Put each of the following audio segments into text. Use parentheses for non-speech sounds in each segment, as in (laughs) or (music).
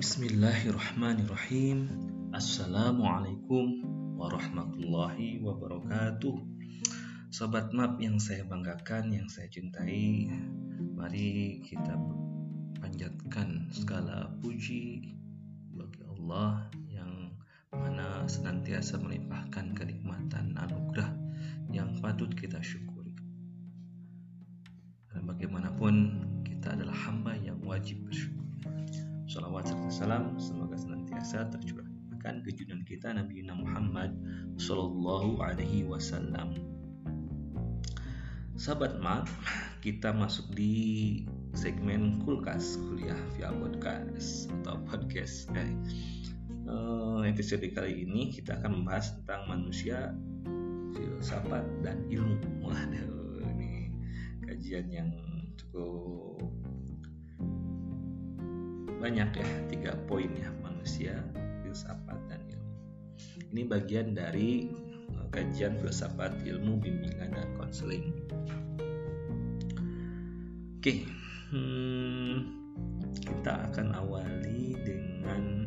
Bismillahirrahmanirrahim. Assalamualaikum warahmatullahi wabarakatuh. Sobat map yang saya banggakan, yang saya cintai Mari kita panjatkan segala puji bagi Allah Yang mana senantiasa melimpahkan kenikmatan anugerah yang patut kita syukuri. Dan bagaimanapun kita adalah hamba yang wajib bersyukur Salawat serta salam semoga senantiasa tercurahkan ke junjungan kita Nabi Muhammad Sallallahu Alaihi Wasallam. Sahabat mat, kita masuk di segmen kulkas kuliah via podcast atau podcast. Eh, uh, episode kali ini kita akan membahas tentang manusia, filsafat dan ilmu. Waduh, ini kajian yang cukup banyak ya tiga poin ya manusia filsafat dan ilmu. Ini bagian dari eh, kajian filsafat ilmu bimbingan dan konseling. Oke hmm, kita akan awali dengan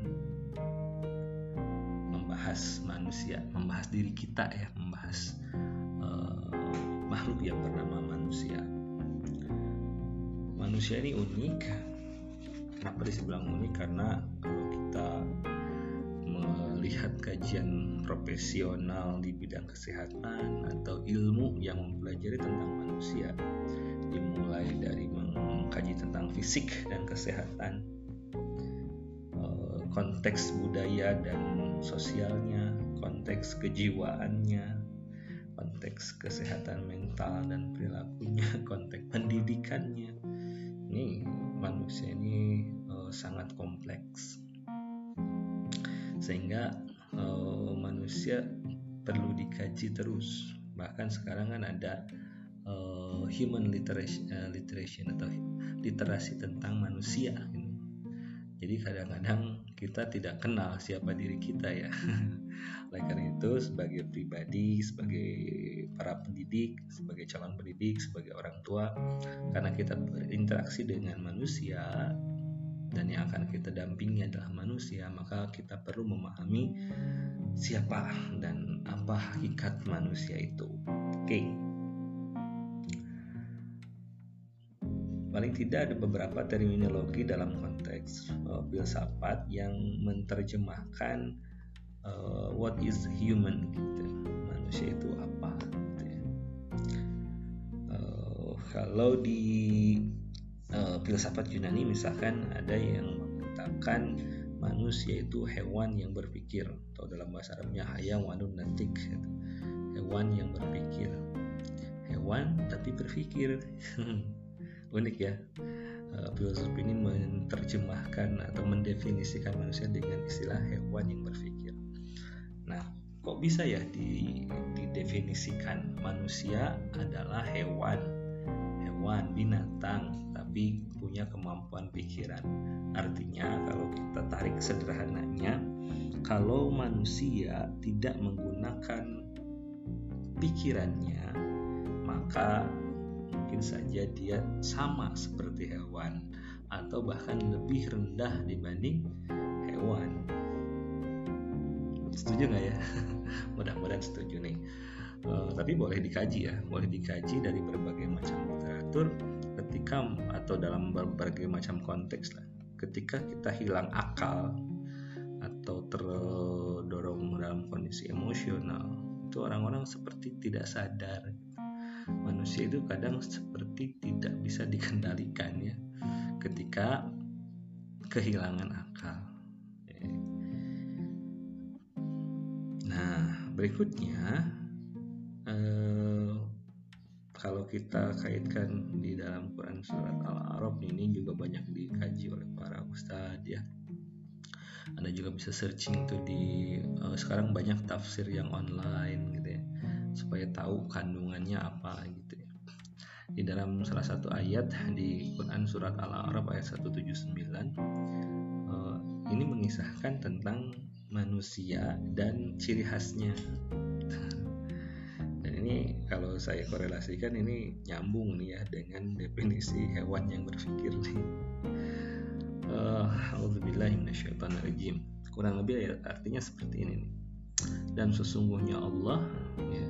membahas manusia membahas diri kita ya membahas uh, makhluk yang bernama manusia. Manusia ini unik Kenapa disebut unik? Karena kalau kita melihat kajian profesional di bidang kesehatan atau ilmu yang mempelajari tentang manusia, dimulai dari mengkaji tentang fisik dan kesehatan, eh, konteks budaya dan sosialnya, konteks kejiwaannya, konteks kesehatan mental dan perilakunya, (laughs) konteks pendidikannya. Ini manusia ini uh, sangat kompleks sehingga uh, manusia perlu dikaji terus bahkan sekarang kan ada uh, human literacy, uh, literacy atau literasi tentang manusia. Jadi kadang-kadang kita tidak kenal siapa diri kita ya (laughs) oleh karena itu sebagai pribadi sebagai para pendidik sebagai calon pendidik sebagai orang tua karena kita berinteraksi dengan manusia dan yang akan kita dampingi adalah manusia maka kita perlu memahami siapa dan apa hakikat manusia itu oke okay. Paling tidak ada beberapa terminologi dalam konteks uh, filsafat yang menerjemahkan uh, what is human gitu manusia itu apa gitu ya. uh, kalau di uh, filsafat Yunani misalkan ada yang mengatakan manusia itu hewan yang berpikir atau dalam bahasa Arabnya hayawanun natik gitu. hewan yang berpikir hewan tapi berpikir (laughs) unik ya. Uh, ini menerjemahkan atau mendefinisikan manusia dengan istilah hewan yang berpikir. Nah kok bisa ya di, didefinisikan manusia adalah hewan? Hewan binatang tapi punya kemampuan pikiran. Artinya kalau kita tarik sederhananya kalau manusia tidak menggunakan pikirannya maka mungkin saja dia sama seperti hewan atau bahkan lebih rendah dibanding hewan. Setuju nggak ya? (laughs) Mudah-mudahan setuju nih. Uh, tapi boleh dikaji ya, boleh dikaji dari berbagai macam literatur ketika atau dalam berbagai macam konteks lah. Ketika kita hilang akal atau terdorong dalam kondisi emosional, itu orang-orang seperti tidak sadar manusia itu kadang seperti tidak bisa dikendalikan ya ketika kehilangan akal. Nah, berikutnya eh, kalau kita kaitkan di dalam Quran surat Al-A'raf ini juga banyak dikaji oleh para ustadz ya. Anda juga bisa searching tuh di uh, sekarang banyak tafsir yang online gitu supaya tahu kandungannya apa gitu ya. Di dalam salah satu ayat di Quran surat Al-A'raf ayat 179 uh, ini mengisahkan tentang manusia dan ciri khasnya. Dan ini kalau saya korelasikan ini nyambung nih ya dengan definisi hewan yang berpikir nih. uh, kurang lebih ya, artinya seperti ini dan sesungguhnya Allah ya,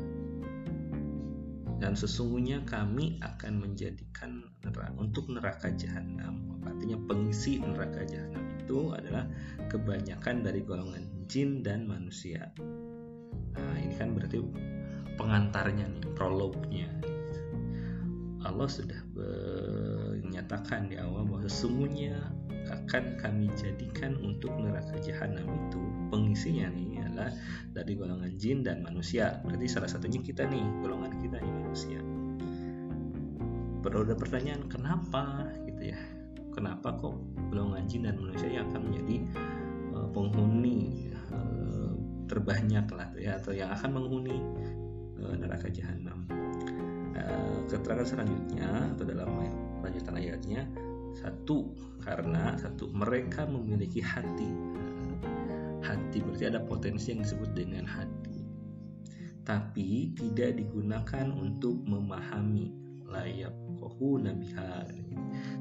dan sesungguhnya kami akan menjadikan neraka, untuk neraka jahanam. Artinya pengisi neraka jahanam itu adalah kebanyakan dari golongan jin dan manusia. Nah ini kan berarti pengantarnya nih prolognya. Allah sudah menyatakan di awal bahwa sesungguhnya akan kami jadikan untuk neraka jahanam itu. Pengisinya nih adalah dari golongan jin dan manusia. Berarti salah satunya kita nih golongan kita nih manusia. Perlu ada pertanyaan kenapa gitu ya? Kenapa kok golongan jin dan manusia yang akan menjadi uh, penghuni uh, terbanyak lah ya atau yang akan menghuni uh, neraka jahanam? Uh, keterangan selanjutnya atau dalam lanjutan ayatnya satu karena satu mereka memiliki hati hati berarti ada potensi yang disebut dengan hati. Tapi tidak digunakan untuk memahami. Layak kohu nabiha.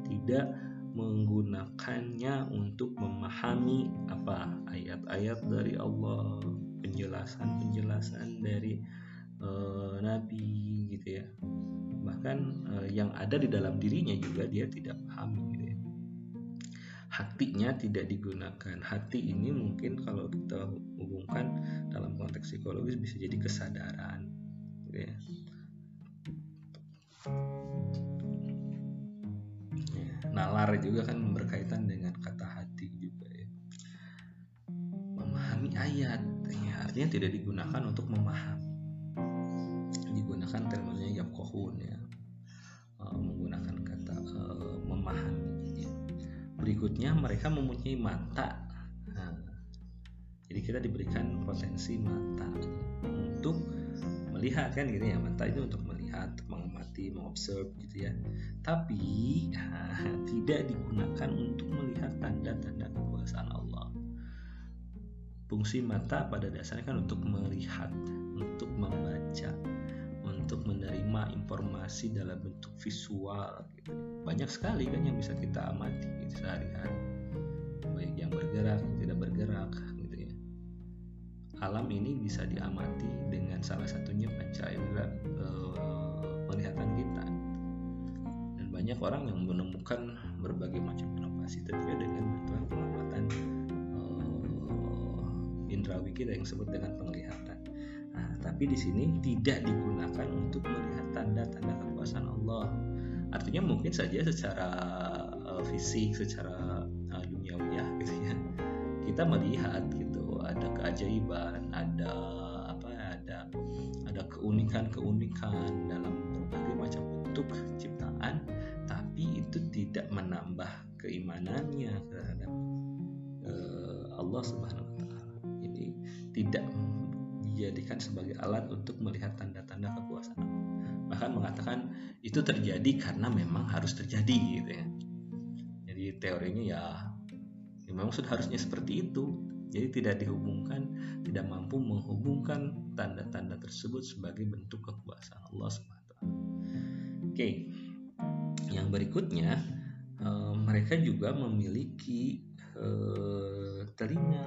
Tidak menggunakannya untuk memahami apa ayat-ayat dari Allah penjelasan-penjelasan dari uh, Nabi gitu ya. Bahkan uh, yang ada di dalam dirinya juga dia tidak paham gitu ya. Hatinya tidak digunakan. Hati ini mungkin kalau kita hubungkan dalam konteks psikologis bisa jadi kesadaran ya. ya nalar juga kan berkaitan dengan kata hati juga ya. Memahami ayat ya, artinya tidak digunakan untuk memahami. Digunakan termnya yakohun ya. Menggunakan kata uh, memahami berikutnya mereka mempunyai mata. Nah, jadi kita diberikan potensi mata untuk melihat kan gitu ya. Mata itu untuk melihat mengamati mengobserv gitu ya. Tapi nah, tidak digunakan untuk melihat tanda-tanda kekuasaan Allah. Fungsi mata pada dasarnya kan untuk melihat untuk membaca untuk menerima informasi dalam bentuk visual gitu. banyak sekali kan yang bisa kita amati gitu, sehari-hari. Baik yang bergerak yang tidak bergerak gitu ya. Alam ini bisa diamati dengan salah satunya panca indera uh, penglihatan kita. Dan banyak orang yang menemukan berbagai macam inovasi tentunya dengan bantuan pengamatan uh, indrawi kita yang disebut dengan penglihatan Nah, tapi di sini tidak digunakan untuk melihat tanda-tanda kekuasaan Allah. Artinya mungkin saja secara uh, fisik, secara uh, duniawi ya gitu ya. Kita melihat gitu ada keajaiban, ada apa ada ada keunikan-keunikan dalam berbagai macam bentuk ciptaan, tapi itu tidak menambah keimanannya terhadap uh, Allah Subhanahu wa taala. Jadi tidak dijadikan sebagai alat untuk melihat tanda-tanda kekuasaan bahkan mengatakan itu terjadi karena memang harus terjadi gitu ya. Jadi teorinya ya, ya memang sudah harusnya seperti itu. Jadi tidak dihubungkan tidak mampu menghubungkan tanda-tanda tersebut sebagai bentuk kekuasaan Allah SWT oke yang berikutnya eh, mereka juga memiliki eh, telinga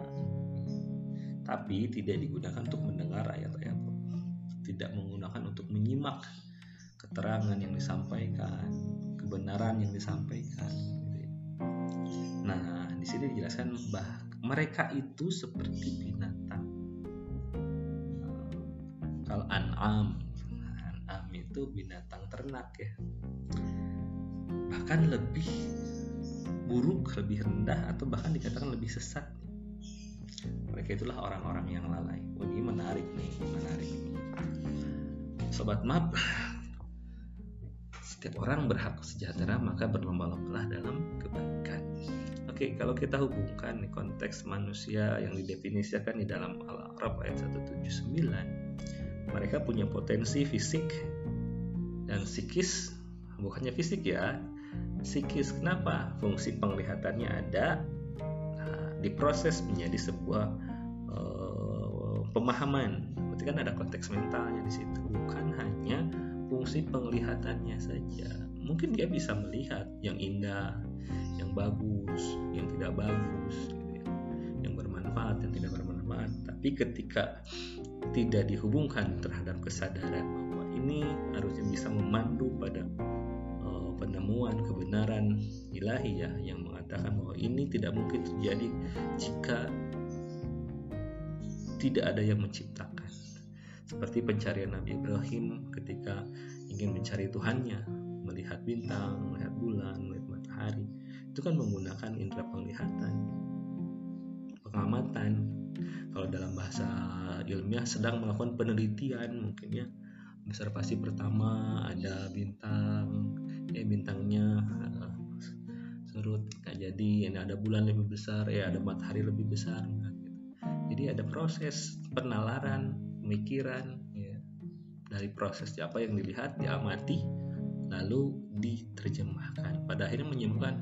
tapi tidak digunakan untuk mendengar ayat-ayat. Tidak menggunakan untuk menyimak keterangan yang disampaikan kebenaran yang disampaikan gitu ya. nah di sini dijelaskan bah mereka itu seperti binatang. Kalau an'am an'am itu binatang ternak ya. Bahkan lebih buruk lebih rendah atau bahkan dikatakan lebih sesat mereka itulah orang-orang yang lalai oh ini menarik nih menarik sobat map setiap orang berhak sejahtera maka berlomba-lombalah dalam kebaikan Oke, kalau kita hubungkan konteks manusia yang didefinisikan di dalam Al-A'raf ayat 179, mereka punya potensi fisik dan psikis, bukannya fisik ya, psikis. Kenapa? Fungsi penglihatannya ada, diproses menjadi sebuah pemahaman. Berarti kan ada konteks mentalnya di situ, bukan hanya fungsi penglihatannya saja. Mungkin dia bisa melihat yang indah, yang bagus yang tidak bagus gitu ya. yang bermanfaat yang tidak bermanfaat tapi ketika tidak dihubungkan terhadap kesadaran bahwa ini harusnya bisa memandu pada uh, penemuan kebenaran ilahi ya yang mengatakan bahwa ini tidak mungkin terjadi jika tidak ada yang menciptakan seperti pencarian Nabi Ibrahim ketika ingin mencari Tuhannya melihat bintang, melihat bulan, melihat matahari itu kan menggunakan indera penglihatan pengamatan kalau dalam bahasa ilmiah sedang melakukan penelitian mungkin ya observasi pertama ada bintang ya bintangnya uh, surut nggak jadi ini ada bulan lebih besar ya ada matahari lebih besar. Jadi ada proses penalaran pemikiran ya. Dari proses apa yang dilihat diamati lalu diterjemahkan. Pada akhirnya menyimpulkan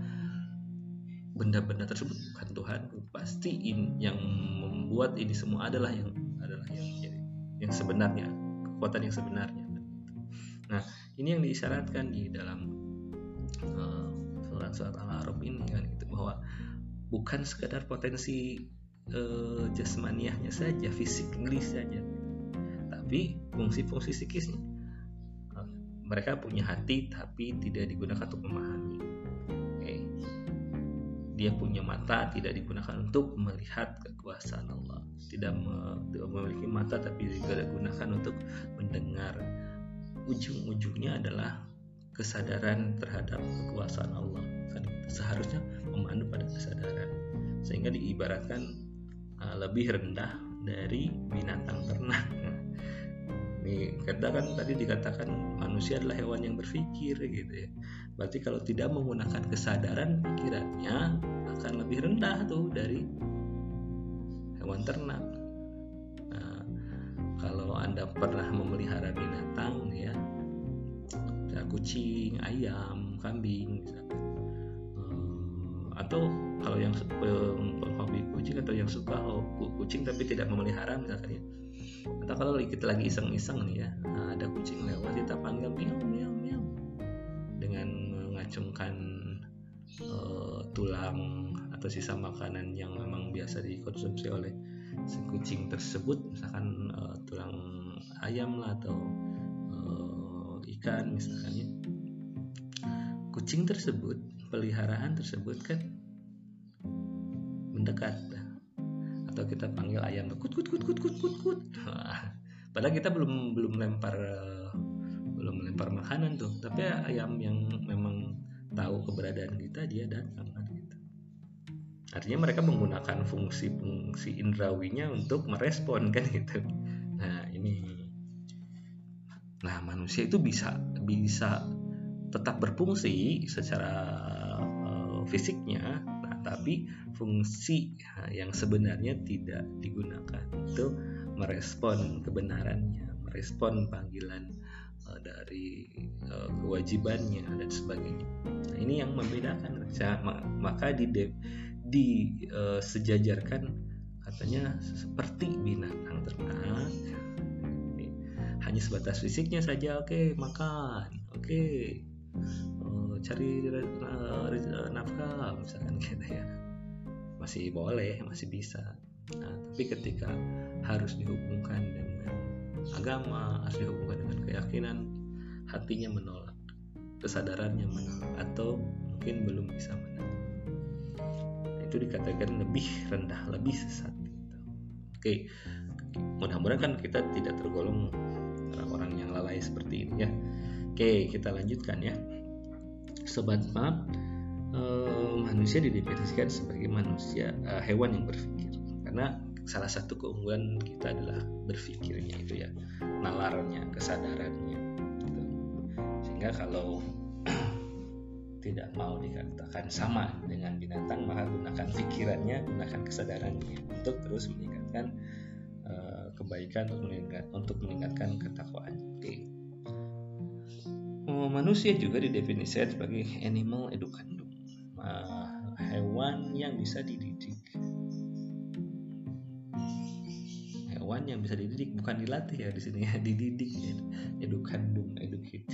benda-benda tersebut. Bukan Tuhan pasti in, yang membuat ini semua adalah yang adalah yang yang sebenarnya kekuatan yang sebenarnya. Nah ini yang diisyaratkan di dalam uh, surat-surat Al-Arab ini kan gitu bahwa bukan sekadar potensi uh, jasmaniahnya saja fisik saja. Tapi fungsi-fungsi psikisnya mereka punya hati tapi tidak digunakan untuk memahami. Okay. dia punya mata tidak digunakan untuk melihat kekuasaan Allah. Tidak, memiliki mata tapi juga digunakan untuk mendengar. Ujung-ujungnya adalah kesadaran terhadap kekuasaan Allah. Kan seharusnya memandu pada kesadaran. Sehingga diibaratkan uh, lebih rendah dari binatang ternak. Nih kita kan tadi dikatakan manusia adalah hewan yang berpikir gitu ya. Berarti kalau tidak menggunakan kesadaran pikirannya akan lebih rendah tuh dari hewan ternak. Nah, kalau anda pernah memelihara binatang ya kucing ayam kambing misalkan. eh, atau kalau yang hobi kucing atau yang suka kucing tapi tidak memelihara misalkan ya. Atau kalau kita lagi iseng-iseng nih ya nah, ada kucing lewat kita panggil miau miau miau. Dengan mengacungkan uh, tulang atau sisa makanan yang memang biasa dikonsumsi oleh si kucing tersebut misalkan uh, tulang ayam lah atau uh, ikan misalkan ya. Kucing tersebut peliharaan tersebut kan mendekat atau kita panggil ayam kut kut kut kut kut kut kut. Padahal kita belum belum lempar belum lempar makanan tuh. Tapi ayam yang memang tahu keberadaan kita dia datang kan gitu. Artinya mereka menggunakan fungsi fungsi indrawinya untuk merespon kan gitu. Nah ini. Nah manusia itu bisa bisa tetap berfungsi secara fisiknya tapi fungsi yang sebenarnya tidak digunakan itu merespon kebenarannya, merespon panggilan uh, dari uh, kewajibannya dan sebagainya. Nah, ini yang membedakan. Maka di disejajarkan uh, katanya seperti binatang ternak hanya sebatas fisiknya saja oke okay, makan oke okay, cari uh, nafkah misalkan gitu ya. Masih boleh masih bisa. Nah, tapi ketika harus dihubungkan dengan agama harus dihubungkan dengan keyakinan hatinya menolak kesadarannya menolak atau mungkin belum bisa menolak itu dikatakan lebih rendah lebih sesat gitu. oke mudah-mudahan kan kita tidak tergolong orang-orang yang lalai seperti ini ya. Oke kita lanjutkan ya sobat map uh, manusia didefinisikan sebagai manusia uh, hewan yang berpikir. Karena salah satu keunggulan kita adalah berpikirnya itu ya nalarnya kesadarannya gitu. sehingga kalau (clears throat) tidak mau dikatakan sama dengan binatang maka gunakan pikirannya gunakan kesadarannya untuk terus meningkatkan uh, kebaikan untuk meningkat, untuk meningkatkan ketakwaan okay manusia juga didefinisikan sebagai animal educandum, uh, hewan yang bisa dididik. Hewan yang bisa dididik bukan dilatih ya di sini ya, (laughs) dididik ya. educandum, educate.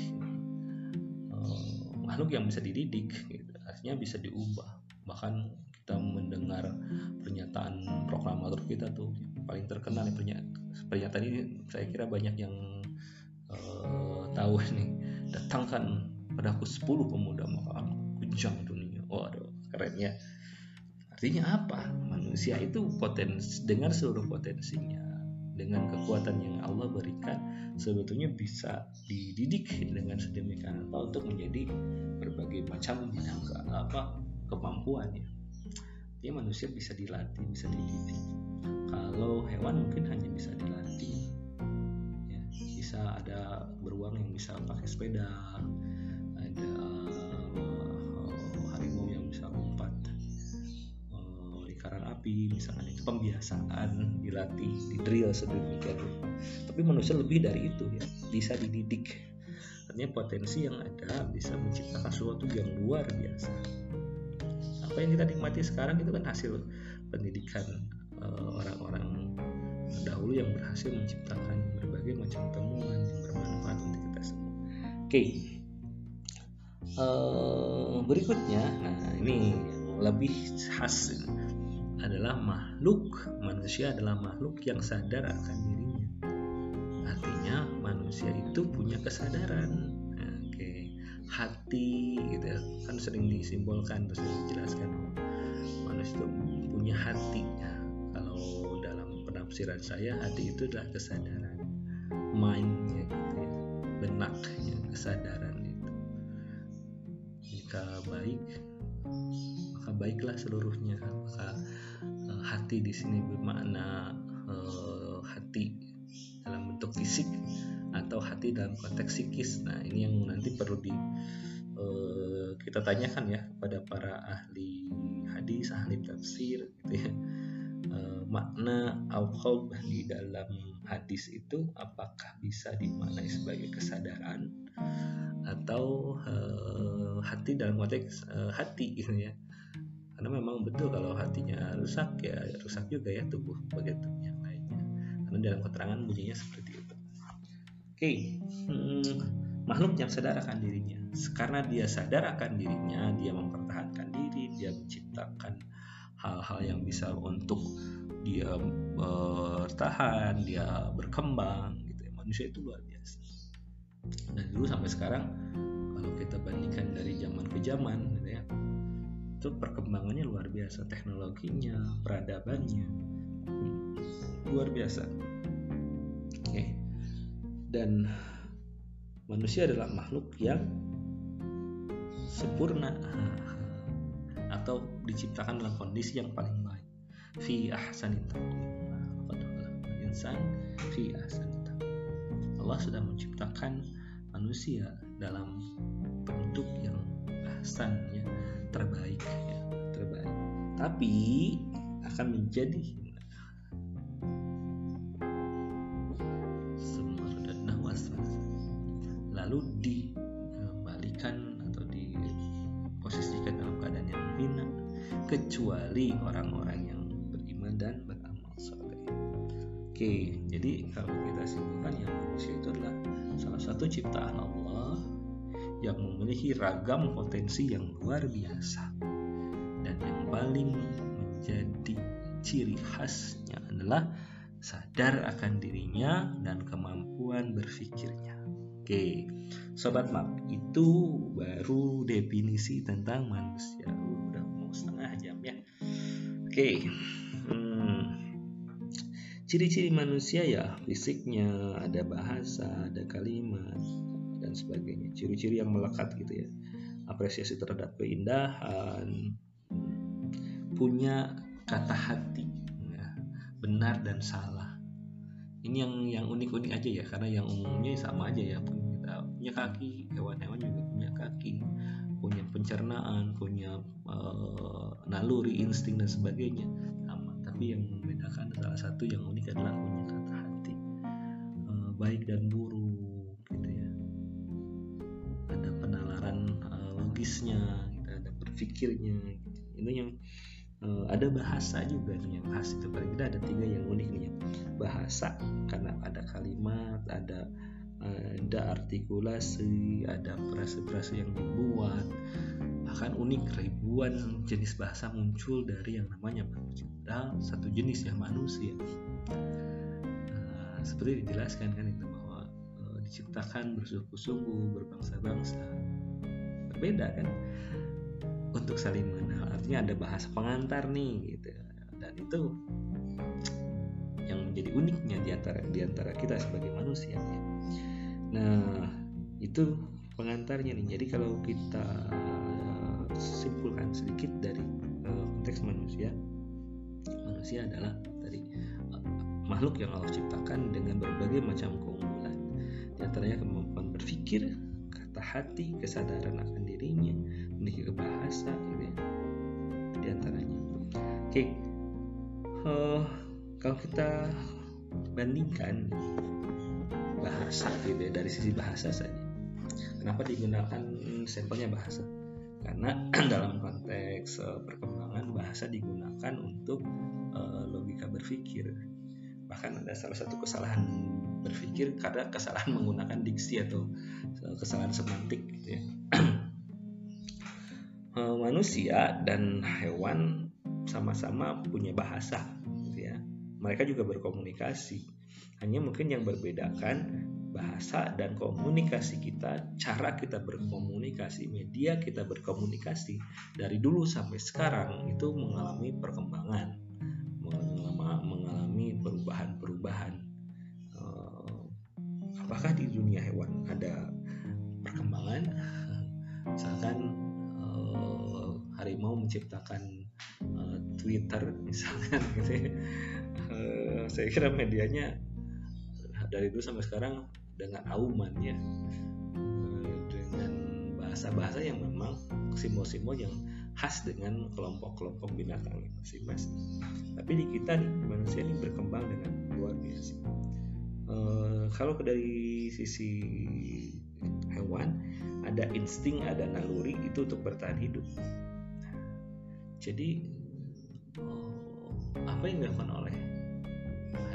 Uh, makhluk yang bisa dididik, gitu. artinya bisa diubah, bahkan kita mendengar pernyataan proklamator kita tuh paling terkenal pernyataan ini saya kira banyak yang uh, tahu (laughs) nih datangkan padaku 10 pemuda maka aku kujang dunia. Waduh keren ya. Artinya apa? Manusia itu potensi dengan seluruh potensinya dengan kekuatan yang Allah berikan sebetulnya bisa dididik dengan sedemikian rupa untuk menjadi berbagai macam bidang apa kemampuan ya. Manusia bisa dilatih bisa dididik. Kalau hewan mungkin hanya bisa dilatih bisa ada beruang yang bisa pakai sepeda ada uh, harimau yang bisa lompat uh, di karang api misalkan. Itu pembiasaan dilatih di drill sedemikian tapi manusia lebih dari itu ya bisa dididik. Artinya potensi yang ada bisa menciptakan sesuatu yang luar biasa. Apa yang kita nikmati sekarang itu kan hasil pendidikan uh, orang-orang dahulu yang berhasil menciptakan berbagai macam temuan yang bermanfaat untuk kita semua. Oke, okay. uh, eh, berikutnya, nah ini lebih khas adalah makhluk manusia adalah makhluk yang sadar akan dirinya. Artinya manusia itu punya kesadaran hati gitu ya kan sering disimbolkan terus dijelaskan manusia itu punya hati penafsiran saya hati itu adalah kesadaran mindnya gitu ya benaknya kesadaran itu jika baik maka baiklah seluruhnya maka uh, hati di sini bermakna uh, hati dalam bentuk fisik atau hati dalam konteks psikis. Nah, ini yang nanti perlu di uh, kita tanyakan ya kepada para ahli hadis, ahli tafsir gitu ya. Makna al di dalam hadis itu apakah bisa dimaknai sebagai kesadaran atau uh, hati dalam konteks uh, hati gitu ya? Karena memang betul kalau hatinya rusak ya rusak juga ya tubuh bagian tubuh yang lainnya. Karena dalam keterangan bunyinya seperti itu. Okay. hmm, makhluk yang sadar akan dirinya. Karena dia sadar akan dirinya dia mempertahankan diri dia menciptakan hal-hal yang bisa untuk dia bertahan dia berkembang gitu ya. Manusia itu luar biasa. Dan dulu sampai sekarang kalau kita bandingkan dari zaman ke zaman gitu ya itu perkembangannya luar biasa. Teknologinya peradabannya luar biasa. Dan manusia adalah makhluk yang sempurna atau diciptakan dalam kondisi yang paling baik. Fi ahsani insan fi ahsani Allah sudah menciptakan manusia dalam bentuk yang ahsan ya terbaik ya terbaik. Tapi akan menjadi kecuali orang-orang yang beriman dan beramal soleh. Oke, jadi kalau kita simpulkan yang manusia itu adalah salah satu ciptaan Allah yang memiliki ragam potensi yang luar biasa dan yang paling menjadi ciri khasnya adalah sadar akan dirinya dan kemampuan berpikirnya. Oke, sobat map itu baru definisi tentang manusia. Udah mau setengah jam ya. Oke, hmm. ciri-ciri manusia ya fisiknya, ada bahasa, ada kalimat dan sebagainya. Ciri-ciri yang melekat gitu ya. Apresiasi terhadap keindahan, punya kata hati, ya. benar dan salah. Ini yang yang unik-unik aja ya, karena yang umumnya sama aja ya punya kaki hewan-hewan juga punya kaki punya pencernaan punya uh, naluri insting dan sebagainya. Sama tapi yang membedakan salah satu yang unik adalah punya kata hati. Uh, baik dan buruk gitu ya. Ada penalaran uh, logisnya gitu, ada berpikirnya gitu. ini yang uh, ada bahasa juga nih yang khas itu. Paling tidak ada tiga yang unik nih ya. Bahasa karena ada kalimat ada ada artikulasi, ada frase-frase yang dibuat, bahkan unik ribuan jenis bahasa muncul dari yang namanya manusia. satu jenis ya manusia. Nah, seperti dijelaskan kan itu bahwa e, diciptakan bersungguh-sungguh berbangsa-bangsa berbeda kan untuk saling mengenal artinya ada bahasa pengantar nih gitu dan itu yang menjadi uniknya di antara di antara kita sebagai manusia ya. Nah, itu pengantarnya nih. Jadi kalau kita simpulkan sedikit dari uh, konteks manusia, manusia adalah tadi uh, makhluk yang Allah ciptakan dengan berbagai macam keunggulan. Di antaranya kemampuan berpikir, kata hati, kesadaran akan dirinya, memiliki bahasa, gitu ya. Di antaranya. Oke, okay. uh, kalau kita bandingkan bahasa gitu ya. Dari sisi bahasa saja. Kenapa digunakan sampelnya bahasa? Karena (clears throat) dalam konteks uh, perkembangan bahasa digunakan untuk uh, logika berpikir. Bahkan ada salah satu kesalahan berpikir karena kesalahan menggunakan diksi atau uh, kesalahan semantik gitu ya. (clears throat) Manusia dan hewan sama-sama punya bahasa gitu ya. Mereka juga berkomunikasi. Hanya mungkin yang berbedakan bahasa dan komunikasi kita, cara kita berkomunikasi, media kita berkomunikasi dari dulu sampai sekarang itu mengalami perkembangan, mengalami perubahan-perubahan. Eh, apakah di dunia hewan ada perkembangan? (laughs) Misalkan eh, harimau menciptakan eh, Twitter misalkan gitu ya saya kira medianya dari dulu sampai sekarang dengan auman ya eh, dengan bahasa-bahasa yang memang simbol-simbol yang khas dengan kelompok-kelompok binatang masing-masing. Tapi di kita nih manusia ini berkembang dengan luar biasa. E, kalau dari sisi hewan ada insting, ada naluri itu untuk bertahan hidup. Jadi apa yang dilakukan oleh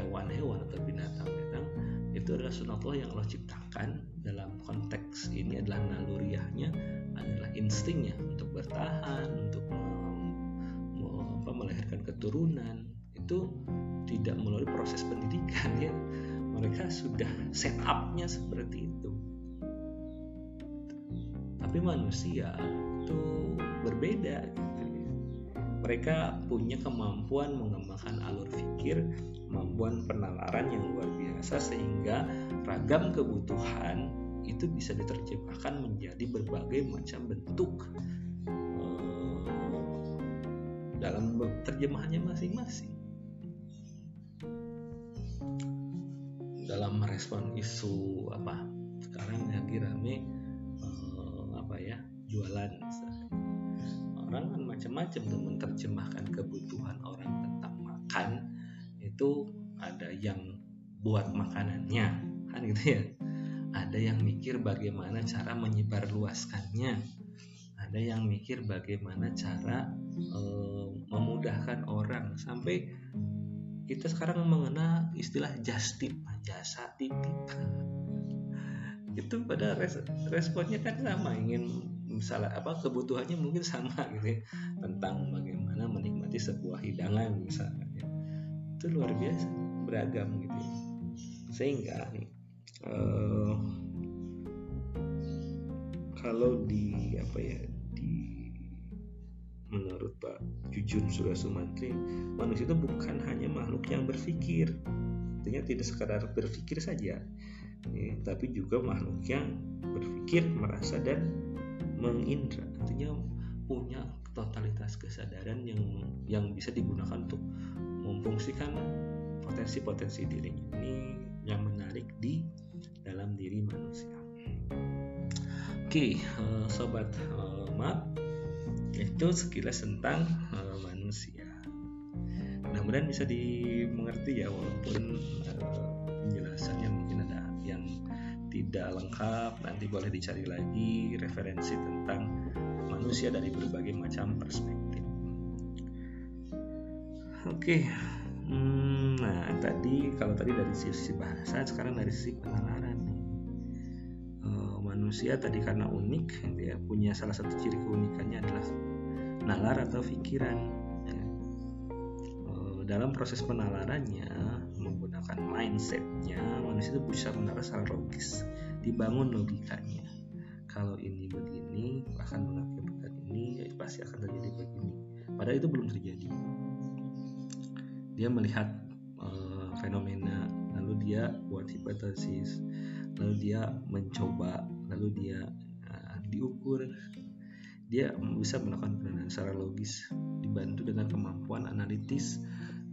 hewan-hewan atau binatang-binatang itu adalah sunatullah yang Allah ciptakan dalam konteks ini adalah naluriahnya adalah instingnya untuk bertahan untuk apa, melahirkan keturunan. Itu tidak melalui proses pendidikan ya. Mereka sudah set upnya seperti itu. Tapi manusia itu berbeda gitu. Mereka punya kemampuan mengembangkan alur pikir kemampuan penalaran yang luar sehingga ragam kebutuhan itu bisa diterjemahkan menjadi berbagai macam bentuk uh, dalam terjemahannya masing-masing. Dalam merespon isu apa? Sekarang lagi rame uh, apa ya jualan. Orang kan macam-macam tuh menerjemahkan kebutuhan orang tentang makan. Itu ada yang buat makanannya. Kan gitu ya. Ada yang mikir bagaimana cara menyebar luaskannya ada yang mikir bagaimana cara e, memudahkan orang. Sampai kita sekarang mengenal istilah just tip jasa titip (laughs) itu pada res, responnya kan sama ingin misalnya apa kebutuhannya mungkin sama gitu ya. Tentang bagaimana menikmati sebuah hidangan misalnya. Itu luar biasa beragam gitu ya. Sehingga uh, kalau di apa ya di menurut Pak Jujun Surya Sumantri manusia itu bukan hanya makhluk yang berpikir. Artinya tidak sekadar berpikir saja ya, tapi juga makhluk yang berpikir merasa dan mengindra. Artinya punya totalitas kesadaran yang yang bisa digunakan untuk memfungsikan potensi-potensi dirinya. Ini yang menarik di dalam diri manusia. Oke, uh, sobat uh, map itu sekilas tentang uh, manusia. Mudah-mudahan bisa dimengerti ya walaupun penjelasannya mungkin ada yang tidak lengkap nanti boleh dicari lagi referensi tentang manusia dari berbagai macam perspektif. Oke, hmm, nah tadi kalau tadi dari sisi bahasa, sekarang dari sisi penalaran nih. manusia tadi karena unik dia punya salah satu ciri keunikannya adalah nalar atau pikiran ya. Eh, dalam proses penalarannya menggunakan mindsetnya manusia itu bisa menalar secara logis dibangun logikanya kalau ini begini akan mengakibatkan ini ya pasti akan terjadi begini padahal itu belum terjadi dia melihat uh, fenomena lalu dia buat hipotesis lalu dia mencoba lalu dia uh, diukur. Dia bisa melakukan penelitian secara logis dibantu dengan kemampuan analitis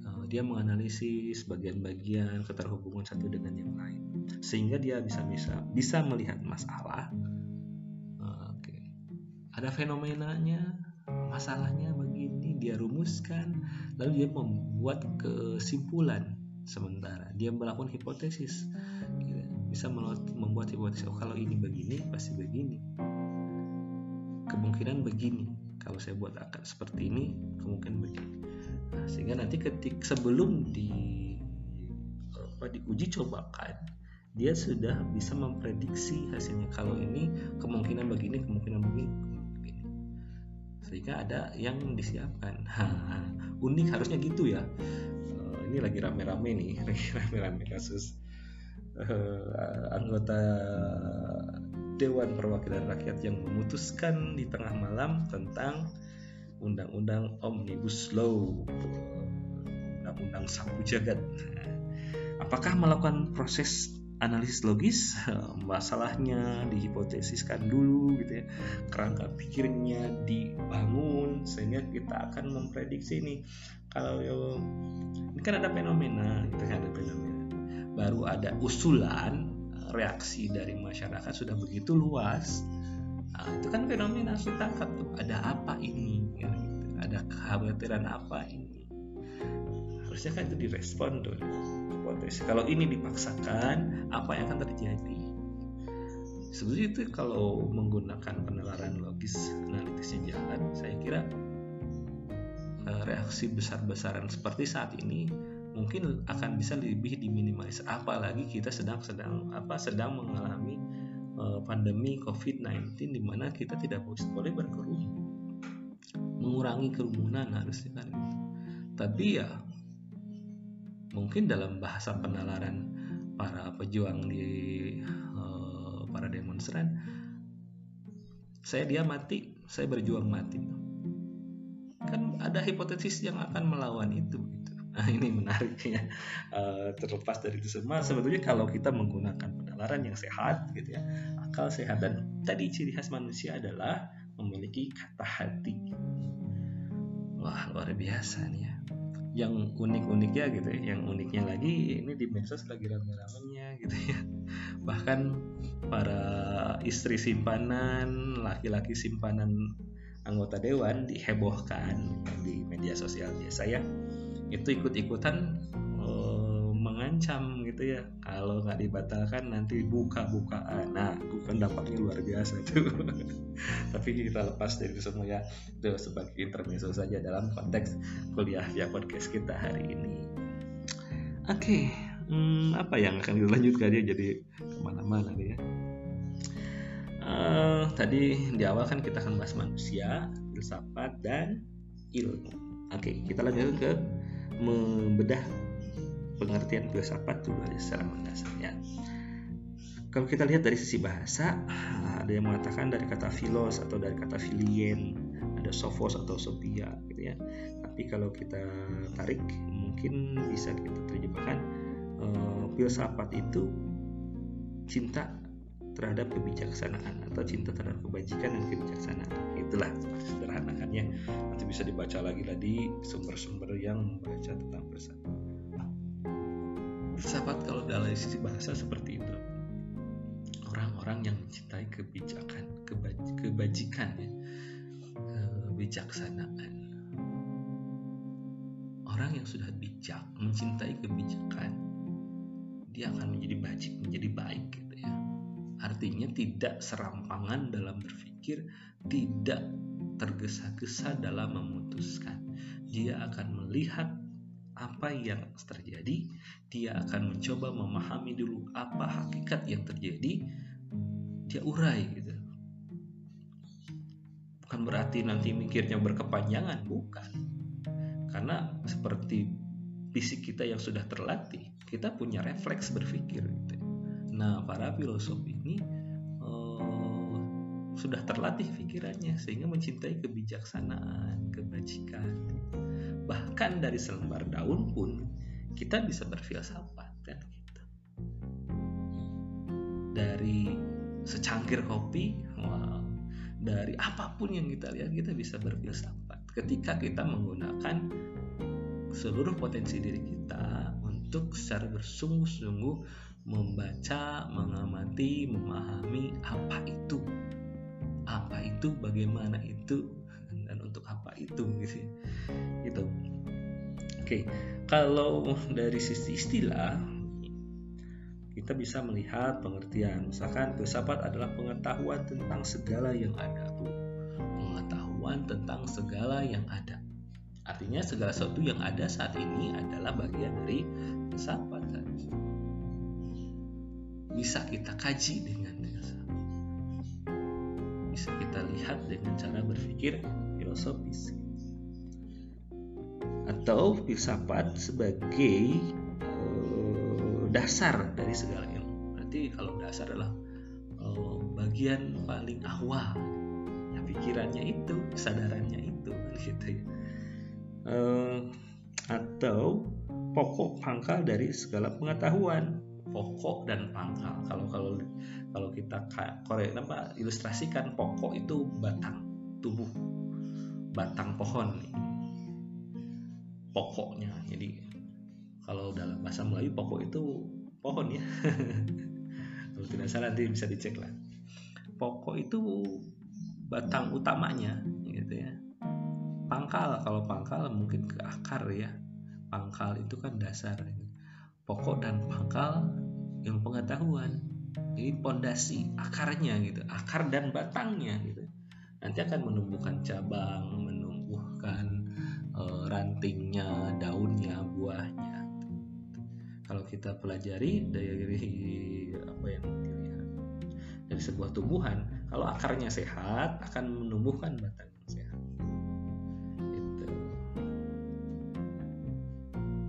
uh, dia menganalisis bagian-bagian keterhubungan satu dengan yang lain. Sehingga dia bisa bisa bisa melihat masalah. Uh, ada fenomenanya masalahnya begini dia rumuskan lalu dia membuat kesimpulan sementara. Dia melakukan hipotesis. Bisa membuat hipotesis oh kalau ini begini pasti begini. Kemungkinan begini. Kalau saya buat akar seperti ini kemungkinan begini. Nah, sehingga nanti ketik sebelum di apa diuji cobakan dia sudah bisa memprediksi hasilnya. Kalau ini kemungkinan begini kemungkinan begini sehingga ada yang disiapkan (laughs) unik harusnya gitu ya uh, ini lagi rame-rame nih (laughs) lagi rame-rame kasus uh, anggota Dewan Perwakilan Rakyat yang memutuskan di tengah malam tentang Undang-Undang Omnibus Law, Undang-Undang Sapu Jagat. Apakah melakukan proses analisis logis (laughs) masalahnya dihipotesiskan dulu gitu ya. Kerangka pikirnya dibangun sehingga kita akan memprediksi ini kalau ini kan ada fenomena gitu kan ada fenomena. Baru ada usulan reaksi dari masyarakat sudah begitu luas. Nah, itu kan fenomena tuh. Ada apa ini? Ya, gitu. ada kekhawatiran apa ini harusnya kan itu direspon tuh. Hipotesis kalau ini dipaksakan apa yang akan terjadi? Sebetulnya itu kalau menggunakan penalaran logis analitisnya jalan saya kira eh, reaksi besar-besaran seperti saat ini mungkin akan bisa lebih diminimalisir apalagi kita sedang sedang apa sedang mengalami uh, pandemi COVID-19 di mana kita tidak boleh berkerumun. Mengurangi kerumunan harusnya kan gitu. tapi ya mungkin dalam bahasa penalaran para pejuang di uh, para demonstran saya dia mati saya berjuang mati. Kan ada hipotesis yang akan melawan itu Nah, ini menariknya. Uh, terlepas dari itu semua sebetulnya kalau kita menggunakan penalaran yang sehat gitu ya akal sehat dan tadi ciri khas manusia adalah memiliki kata hati. Wah luar biasa nih ya yang unik-uniknya gitu ya yang uniknya lagi ini di medsos lagi rame-ramenya gitu ya. (laughs) Bahkan para istri simpanan laki-laki simpanan anggota dewan dihebohkan di media sosial biasa ya. Itu ikut-ikutan mengancam gitu ya. Kalau nggak dibatalkan nanti buka-bukaan nah bukan dampaknya luar biasa itu. (laughs) Tapi kita lepas dari itu semua ya. Itu sebagai intermezzo saja dalam konteks kuliah via podcast kita hari ini. Oke okay, hmm, apa yang akan kita lanjutkan ya? Jadi ke mana-mana nih ya. Uh, tadi di awal kan kita akan bahas manusia filsafat dan ilmu. Oke okay, kita lanjut ke membedah pengertian filsafat dulu secara mendasar ya. Kalau kita lihat dari sisi bahasa, ada yang mengatakan dari kata filos atau dari kata filien, ada sophos atau sophia gitu ya. Tapi kalau kita tarik, mungkin bisa kita terjemahkan uh, filsafat itu cinta terhadap kebijaksanaan atau cinta terhadap kebajikan dan kebijaksanaan. Itulah sederhanakannya nanti bisa dibaca lagi tadi sumber-sumber yang membaca tentang filsafat filsafat kalau dalam sisi bahasa seperti itu. Orang-orang yang mencintai kebijakan kebaj kebajikan ya. Kebijaksanaan orang yang sudah bijak mencintai kebijakan dia akan menjadi bajik menjadi baik gitu ya. Artinya tidak serampangan dalam berpikir tidak tergesa-gesa dalam memutuskan. Dia akan melihat apa yang terjadi, dia akan mencoba memahami dulu apa hakikat yang terjadi, dia urai gitu. Bukan berarti nanti mikirnya berkepanjangan bukan. Karena seperti fisik kita yang sudah terlatih kita punya refleks berpikir gitu. nah para filosof ini uh, sudah terlatih pikirannya sehingga mencintai kebijaksanaan kebajikan bahkan dari selembar daun pun kita bisa berfilsafat kan gitu. Dari secangkir kopi wow, dari apa pun yang kita lihat kita bisa berfilsafat. Ketika kita menggunakan seluruh potensi diri kita untuk secara bersungguh-sungguh membaca, mengamati, memahami apa itu, apa itu, bagaimana itu, itu, gitu. Gitu. Oke, kalau dari sisi istilah kita bisa melihat pengertian. Misalkan filsafat adalah pengetahuan tentang segala yang ada pengetahuan tentang segala yang ada. Artinya segala sesuatu yang ada saat ini adalah bagian dari filsafat bisa kita kaji dengan filsafat. Bisa kita lihat dengan cara berpikir filosofis atau filsafat sebagai dasar dari segala ilmu. Berarti kalau dasar adalah uh, bagian paling awal, ya pikirannya itu, kesadarannya itu, (laughs) gitu ya. Uh, atau pokok pangkal dari segala pengetahuan, pokok dan pangkal. Kalau kalau kalau kita korek apa ilustrasikan pokok itu batang tubuh, batang pohon, pokoknya. Jadi kalau dalam bahasa Melayu pokok itu pohon ya. (laughs) Kalau tidak salah nanti bisa dicek lah. Pokok itu batang utamanya gitu ya. Pangkal kalau pangkal mungkin ke akar ya. Pangkal itu kan dasar. Pokok dan pangkal yang pengetahuan. Ini pondasi akarnya gitu akar dan batangnya gitu. Nanti akan menumbuhkan cabang menumbuhkan uh, rantingnya daunnya buahnya kalau kita pelajari dari apa yang dilihat dari sebuah tumbuhan kalau akarnya sehat akan menumbuhkan batang sehat gitu.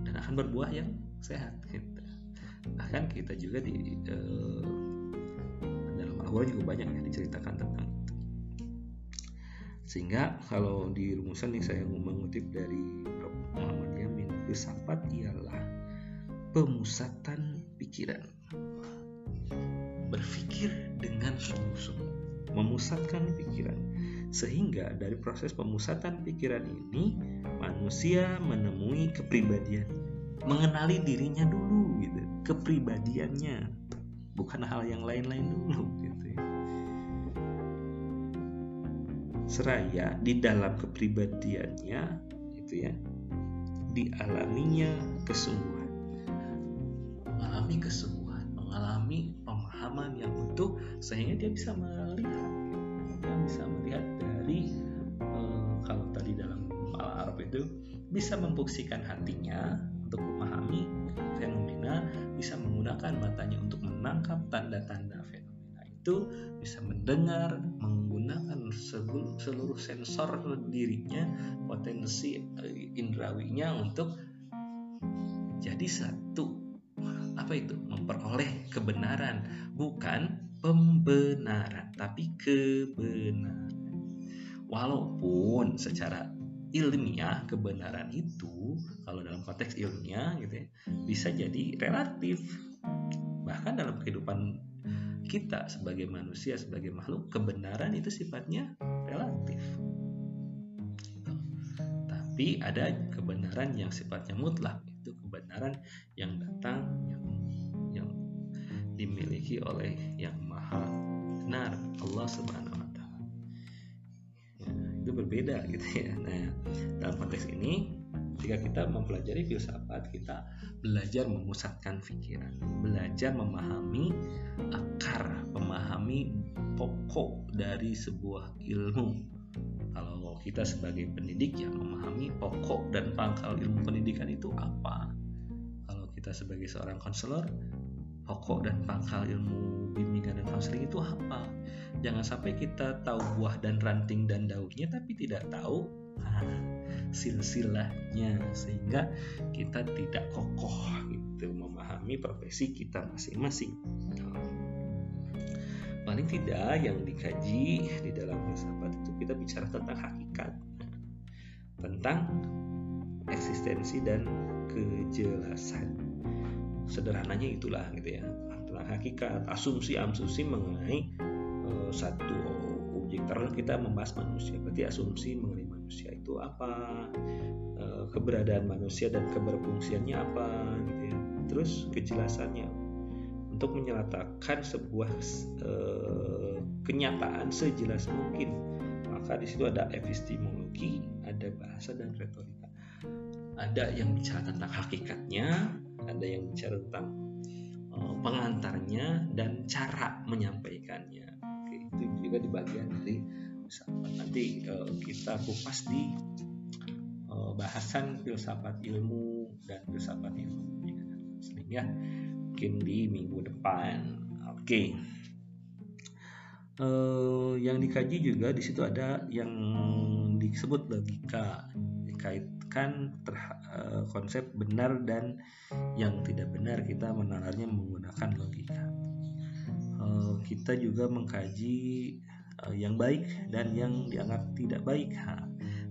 dan akan berbuah yang sehat gitu. bahkan kita juga di uh, dalam al juga banyak yang diceritakan tentang itu sehingga kalau di rumusan yang saya mengutip dari Prof. Muhammad Yamin filsafat ialah pemusatan pikiran. Berpikir dengan sungguh-sungguh, memusatkan pikiran. Sehingga dari proses pemusatan pikiran ini, manusia menemui kepribadian, mengenali dirinya dulu gitu, kepribadiannya, bukan hal yang lain-lain dulu gitu Seraya di dalam kepribadiannya itu ya, dialaminya kesungguhan mengalami kesungguhan, mengalami pemahaman yang utuh sehingga dia bisa melihat, dia bisa melihat dari uh, kalau tadi dalam al Arab itu bisa memfungsikan hatinya untuk memahami fenomena, bisa menggunakan matanya untuk menangkap tanda-tanda fenomena itu, bisa mendengar, menggunakan seluruh, seluruh sensor dirinya, potensi uh, indrawinya untuk jadi satu. Apa itu? Memperoleh kebenaran bukan pembenaran tapi kebenaran. Walaupun secara ilmiah kebenaran itu kalau dalam konteks ilmiah gitu ya bisa jadi relatif. Bahkan dalam kehidupan kita sebagai manusia sebagai makhluk kebenaran itu sifatnya relatif. Tapi ada kebenaran yang sifatnya mutlak itu kebenaran yang datang yang dimiliki oleh yang maha benar Allah subhanahu wa taala. Ya, itu berbeda gitu ya. Nah dalam konteks ini jika kita mempelajari filsafat kita belajar memusatkan pikiran belajar memahami akar memahami pokok dari sebuah ilmu. Kalau kita sebagai pendidik ya memahami pokok dan pangkal ilmu pendidikan itu apa? Kalau kita sebagai seorang konselor pokok dan pangkal ilmu bimbingan dan konseling itu apa? Jangan sampai kita tahu buah dan ranting dan daunnya tapi tidak tahu silsilahnya sehingga kita tidak kokoh gitu memahami profesi kita masing-masing. Paling tidak yang dikaji di dalam filsafat itu kita bicara tentang hakikat tentang eksistensi dan kejelasan. Sederhananya itulah gitu ya tentang hakikat asumsi-asumsi mengenai uh, satu objek karena kita membahas manusia berarti asumsi mengenai manusia itu apa uh, keberadaan manusia dan keberfungsiannya apa gitu ya. Terus kejelasannya untuk menyatakan sebuah uh, kenyataan sejelas mungkin maka di situ ada epistemologi ada bahasa dan retorika. Ada yang bicara tentang hakikatnya ada yang bicara tentang uh, pengantarnya dan cara menyampaikannya. Oke, itu juga di bagian dari nanti uh, kita kupas di uh, bahasan filsafat ilmu dan filsafat ilmu sehingga mungkin di minggu depan. Oke. Okay. uh, yang dikaji juga di situ ada yang disebut logika dikaitkan uh, konsep benar dan yang tidak benar. Kita menalarnya menggunakan logika. Uh, kita juga mengkaji yang baik dan yang dianggap tidak baik ha,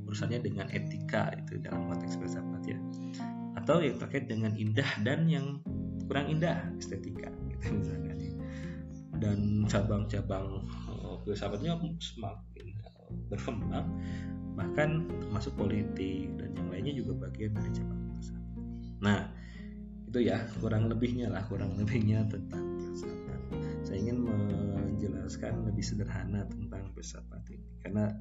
urusannya dengan etika itu dalam konteks filsafat ya atau yang terkait dengan indah dan yang kurang indah estetika gitu misalnya dan cabang-cabang uh, filsafatnya semakin uh, berkembang bahkan termasuk politik dan yang lainnya juga bagian dari cabang filsafat. Nah itu ya kurang lebihnya lah kurang lebihnya tentang filsafat. Saya ingin menjelaskan lebih sederhana tentang filsafat ini. Karena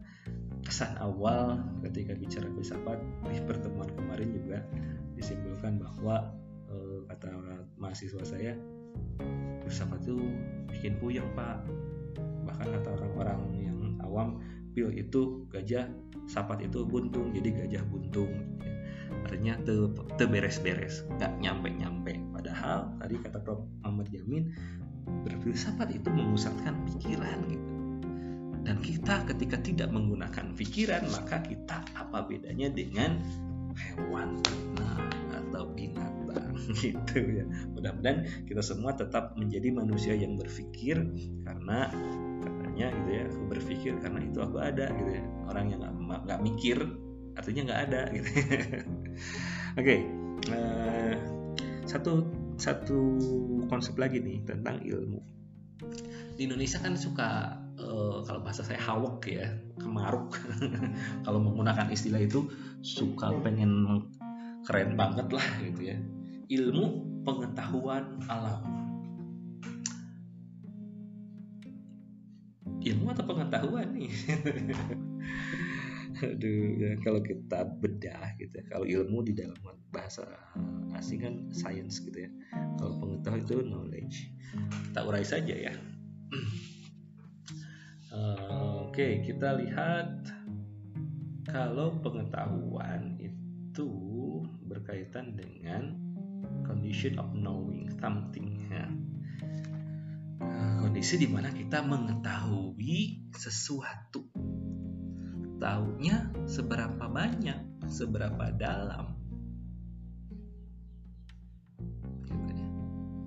kesan awal ketika bicara filsafat di pertemuan kemarin juga disimpulkan bahwa kata mahasiswa saya filsafat itu bikin puyeng pak. Bahkan kata orang-orang yang awam pil itu gajah sapat itu buntung jadi gajah buntung. Artinya te, te beres-beres nggak nyampe-nyampe. Padahal tadi kata Prof. Muhammad Jamin berfilsafat itu memusatkan pikiran gitu. Dan kita ketika tidak menggunakan pikiran maka kita apa bedanya dengan hewan nah, atau binatang (laughs) gitu ya. Mudah-mudahan kita semua tetap menjadi manusia yang berpikir karena katanya gitu ya aku berpikir karena itu aku ada gitu ya. Orang yang nggak mikir artinya nggak ada gitu. (laughs) Oke okay. uh, eh, satu satu konsep lagi nih tentang ilmu di Indonesia kan suka uh, kalau bahasa saya hawok ya kemaruk (laughs) kalau menggunakan istilah itu suka pengen keren banget lah gitu ya ilmu pengetahuan alam. Ilmu atau pengetahuan nih? (laughs) Aduh, ya, kalau kita bedah gitu ya. Kalau ilmu di dalam bahasa asing kan science gitu ya. Kalau pengetahuan itu knowledge. Kita urai saja ya. uh, (clears throat) Oke, okay, kita lihat kalau pengetahuan itu berkaitan dengan condition of knowing something ya. kondisi di mana kita mengetahui sesuatu tahunya seberapa banyak seberapa dalam.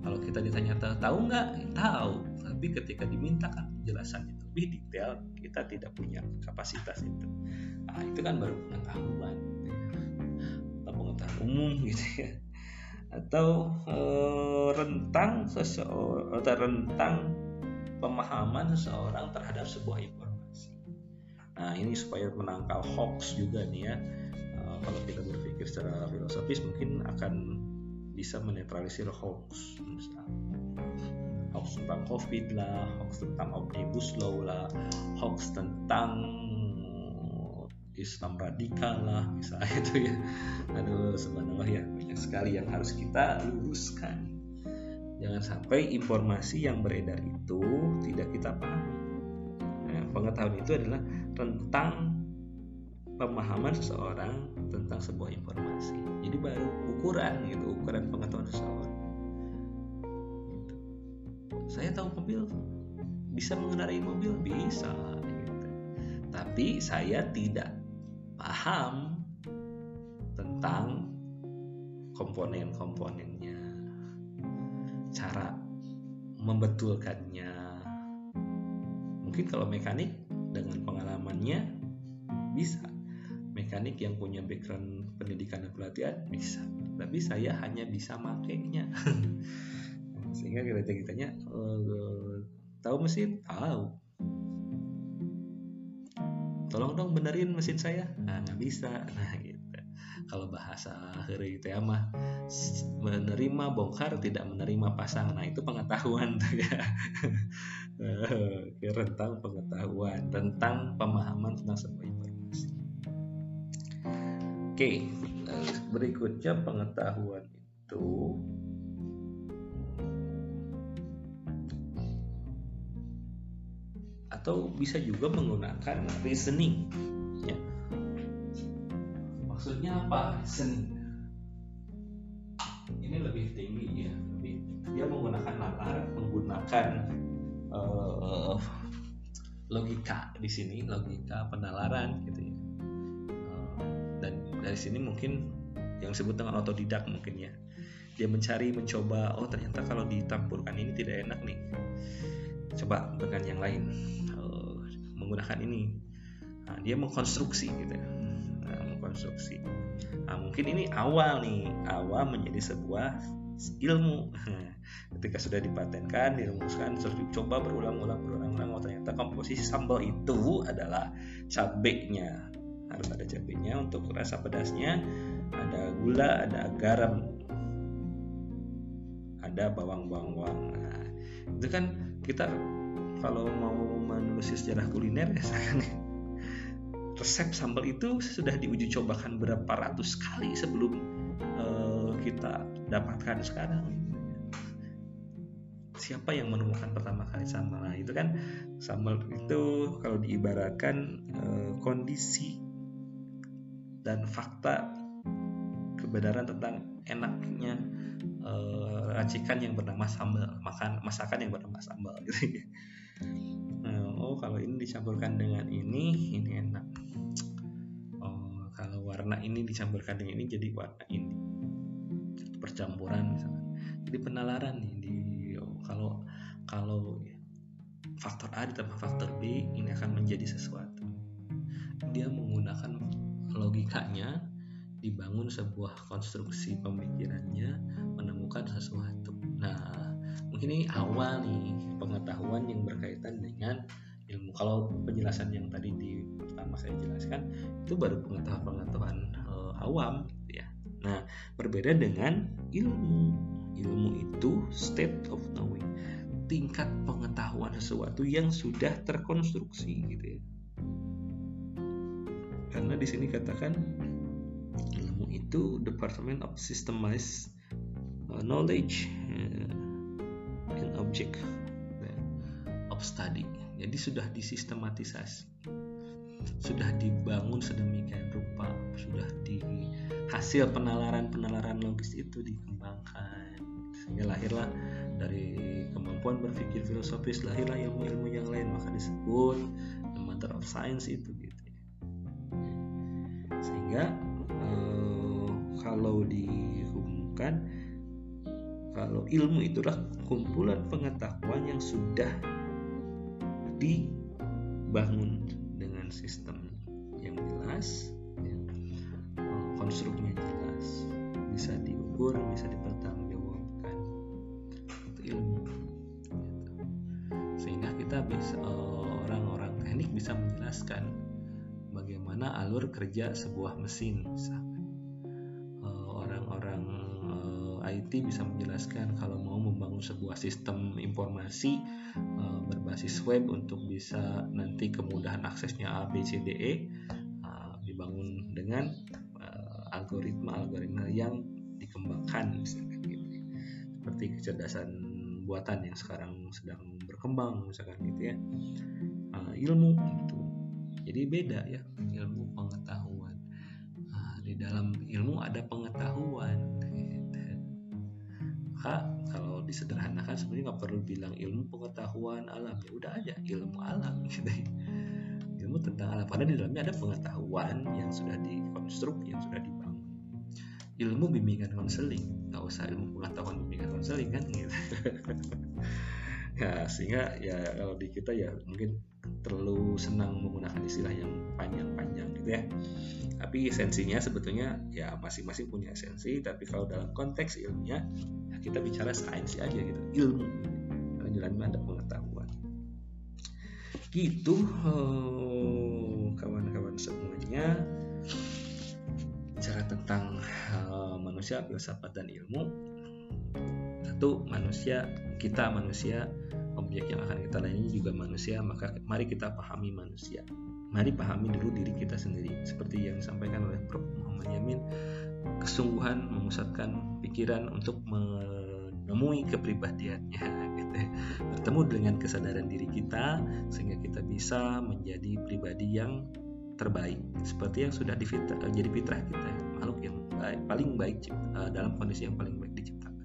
Kalau kita ditanya tahu nggak? Tahu. Tapi ketika dimintakan penjelasan yang lebih detail. Kita tidak punya kapasitas itu. Nah, itu kan baru pengetahuan gitu ya. atau pengetahuan umum (laughs) gitu ya. Atau e, rentang seseorang atau rentang pemahaman seseorang terhadap sebuah informasi. Nah ini supaya menangkal hoax juga nih ya. E, kalau kita berpikir secara filosofis mungkin akan bisa menetralisir hoax, misalnya hoax tentang covid lah, hoax tentang omnibus law lah, hoax tentang Islam radikal lah misalnya (laughs) itu ya. Aduh subhanallah ya banyak sekali yang harus kita luruskan. Jangan sampai informasi yang beredar itu tidak kita pahami. Nah, pengetahuan itu adalah tentang pemahaman seseorang tentang sebuah informasi jadi baru ukuran gitu ukuran pengetahuan seseorang gitu. saya tahu mobil bisa mengendarai mobil bisa gitu. tapi saya tidak paham tentang komponen-komponennya cara membetulkannya mungkin kalau mekanik dengan pengalamannya bisa. Mekanik yang punya background pendidikan dan pelatihan bisa. Tapi saya hanya bisa makainya. (laughs) Sehingga kita kitanya uh, tahu mesin? Tahu. Tolong dong benerin mesin saya. Nah nggak bisa. Nah gitu. Kalau bahasa hari itu ya mah menerima bongkar tidak menerima pasang. Nah itu pengetahuan. tuh (laughs) (laughs) rentang pengetahuan tentang pemahaman tentang sebuah informasi. Oke berikutnya pengetahuan itu atau bisa juga menggunakan reasoning ya. maksudnya apa? Reasoning. Ini lebih tinggi ya. Lebih dia menggunakan nalar menggunakan uh, logika di sini logika penalaran gitu ya. Uh, dan dari sini mungkin yang disebut dengan otodidak mungkin ya. Dia mencari mencoba oh ternyata kalau ditampurkan ini tidak enak nih. Coba dengan yang lain. Uh, menggunakan ini. Nah, dia mengkonstruksi gitu ya. Nah, mengkonstruksi. Nah, mungkin ini awal nih. Awal menjadi sebuah ilmu. (laughs) Ketika sudah dipatenkan dirumuskan terus dicoba berulang-ulang berulang-ulang oh ternyata komposisi sambal itu adalah cabenya. Harus ada cabenya untuk rasa pedasnya ada gula ada garam ada bawang-bawang. Nah, itu kan kita kalau mau menelusuri sejarah kuliner (laughs) ya kan resep sambal itu sudah diuji cobakan berapa ratus kali sebelum uh, kita dapatkan sekarang. Siapa yang menemukan pertama kali sambal? Nah itu kan sambal itu kalau diibaratkan uh, kondisi dan fakta kebenaran tentang enaknya uh, racikan yang bernama sambal makan masakan yang bernama sambal gitu. Nah, oh kalau ini dicampurkan dengan ini ini enak. Oh kalau warna ini dicampurkan dengan ini jadi warna ini percampuran misalnya. Jadi penalaran nih di kalau kalau faktor A ditambah faktor B ini akan menjadi sesuatu. Dia menggunakan logikanya dibangun sebuah konstruksi pemikirannya menemukan sesuatu. Nah mungkin ini awal nih pengetahuan yang berkaitan dengan ilmu. Kalau penjelasan yang tadi di pertama saya jelaskan itu baru pengetahuan-pengetahuan uh, awam ya nah berbeda dengan ilmu. Ilmu itu state of knowing. Tingkat pengetahuan sesuatu yang sudah terkonstruksi gitu ya. Karena di sini katakan ilmu itu department of systemized uh, knowledge uh, and object uh, of study. Jadi sudah disistematisasi sudah dibangun sedemikian rupa sudah di hasil penalaran-penalaran logis itu dikembangkan sehingga lahirlah dari kemampuan berpikir filosofis lahirlah ilmu-ilmu yang lain maka disebut the mother of science itu gitu ya. sehingga eh, kalau dihubungkan kalau ilmu itulah kumpulan pengetahuan yang sudah dibangun dengan sistem yang jelas konstruknya jelas. Bisa diukur bisa dipertanggungjawabkan. Kita bisa eh, orang-orang teknik bisa menjelaskan bagaimana alur kerja sebuah mesin eh, orang-orang eh, IT bisa menjelaskan kalau mau membangun sebuah sistem informasi berbasis web untuk bisa nanti kemudahan aksesnya A B C D E dibangun dengan algoritma-algoritma yang dikembangkan misalkan gitu. Seperti kecerdasan buatan yang sekarang sedang berkembang misalkan gitu ya. Uh, ilmu itu jadi beda ya ilmu pengetahuan. Uh, di dalam ilmu ada pengetahuan. Maka kalau disederhanakan sebenarnya nggak perlu bilang ilmu pengetahuan alam. Ya udah aja ilmu alam. Gitu (laughs) ilmu tentang alam. Karena di dalamnya ada pengetahuan yang sudah dikonstruk yang sudah dibangun ilmu bimbingan konseling. Nggak usah ilmu pengetahuan bimbingan konseling kan gitu. (laughs) Ya sehingga ya kalau di kita ya mungkin terlalu senang menggunakan istilah yang panjang-panjang gitu ya. Tapi esensinya sebetulnya ya masing-masing punya esensi tapi kalau dalam konteks ilmiah ya kita bicara sains aja gitu. Ilmu. Di dalamnya ada pengetahuan. Gitu. Oh, kawan-kawan semuanya bicara tentang uh, manusia filsafat dan ilmu. Satu manusia kita manusia objek yang akan kita layani juga manusia maka mari kita pahami manusia. Mari pahami dulu diri kita sendiri. Seperti yang disampaikan oleh Prof. Muhammad Yamin kesungguhan memusatkan pikiran untuk menemui kepribadiannya (laughs) gitu ya. bertemu dengan kesadaran diri kita sehingga kita bisa menjadi pribadi yang terbaik. Seperti yang sudah difitra, jadi fitrah kita makhluk yang baik, paling baik uh, dalam kondisi yang paling baik diciptakan.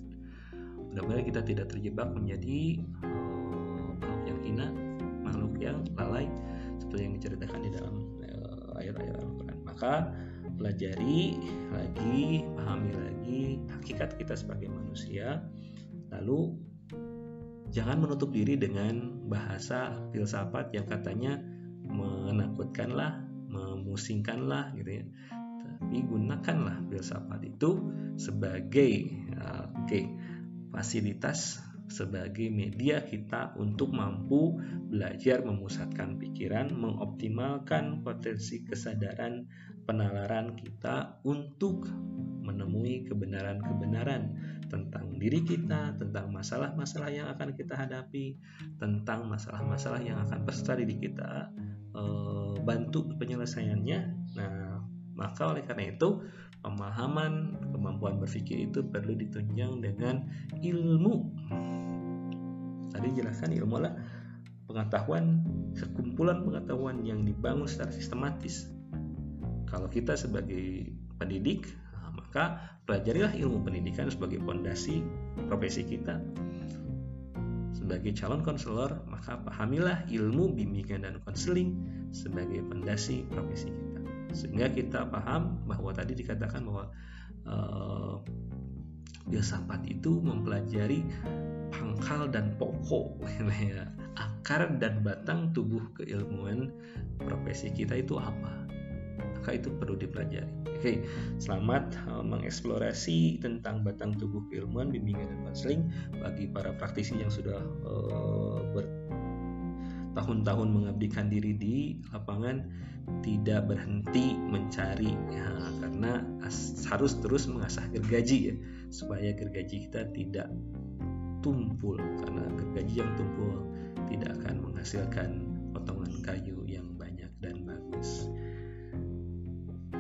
Mudah-mudahan kita tidak terjebak menjadi uh, makhluk yang hina makhluk yang lalai seperti yang diceritakan di dalam ayat-ayat Al-Quran. Maka pelajari lagi pahami lagi hakikat kita sebagai manusia. Lalu jangan menutup diri dengan bahasa filsafat yang katanya menakutkanlah memusingkanlah gitu ya tapi gunakanlah filsafat itu sebagai uh, oke okay, fasilitas sebagai media kita untuk mampu belajar memusatkan pikiran, mengoptimalkan potensi kesadaran penalaran kita untuk menemui kebenaran-kebenaran tentang diri kita, tentang masalah-masalah yang akan kita hadapi, tentang masalah-masalah yang akan peserta diri kita, Eh, bantu penyelesaiannya. Nah, maka oleh karena itu pemahaman kemampuan berpikir itu perlu ditunjang dengan ilmu. Tadi jelaskan ilmu adalah pengetahuan sekumpulan pengetahuan yang dibangun secara sistematis. Kalau kita sebagai pendidik, nah, maka pelajarilah ilmu pendidikan sebagai fondasi profesi kita sebagai calon konselor, maka pahamilah ilmu bimbingan dan konseling sebagai fondasi profesi kita. Sehingga kita paham bahwa tadi dikatakan bahwa uh, filsafat itu mempelajari pangkal dan pokok, (laughs) ya, akar dan batang tubuh keilmuan profesi kita itu apa maka itu perlu dipelajari. Oke, selamat uh, mengeksplorasi tentang batang tubuh keilmuan, bimbingan dan konseling bagi para praktisi yang sudah uh, bertahun-tahun mengabdikan diri di lapangan tidak berhenti mencari ya, karena harus terus mengasah gergaji ya supaya gergaji kita tidak tumpul karena gergaji yang tumpul tidak akan menghasilkan potongan kayu yang banyak dan bagus.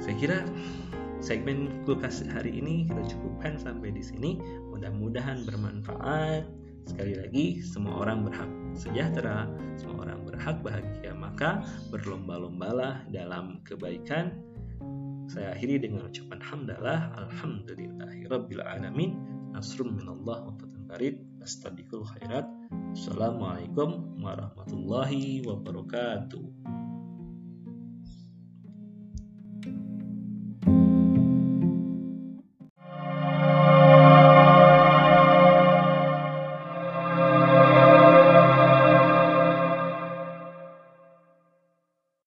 Saya kira segmen kulkas hari ini kita cukupkan sampai di sini. Mudah-mudahan bermanfaat. Sekali lagi, semua orang berhak sejahtera, semua orang berhak bahagia. Maka berlomba-lombalah dalam kebaikan. Saya akhiri dengan ucapan hamdalah, alhamdulillahirabbil alamin. Nasrun minallah wa fatun barid. Astagfirul khairat. Assalamualaikum warahmatullahi wabarakatuh.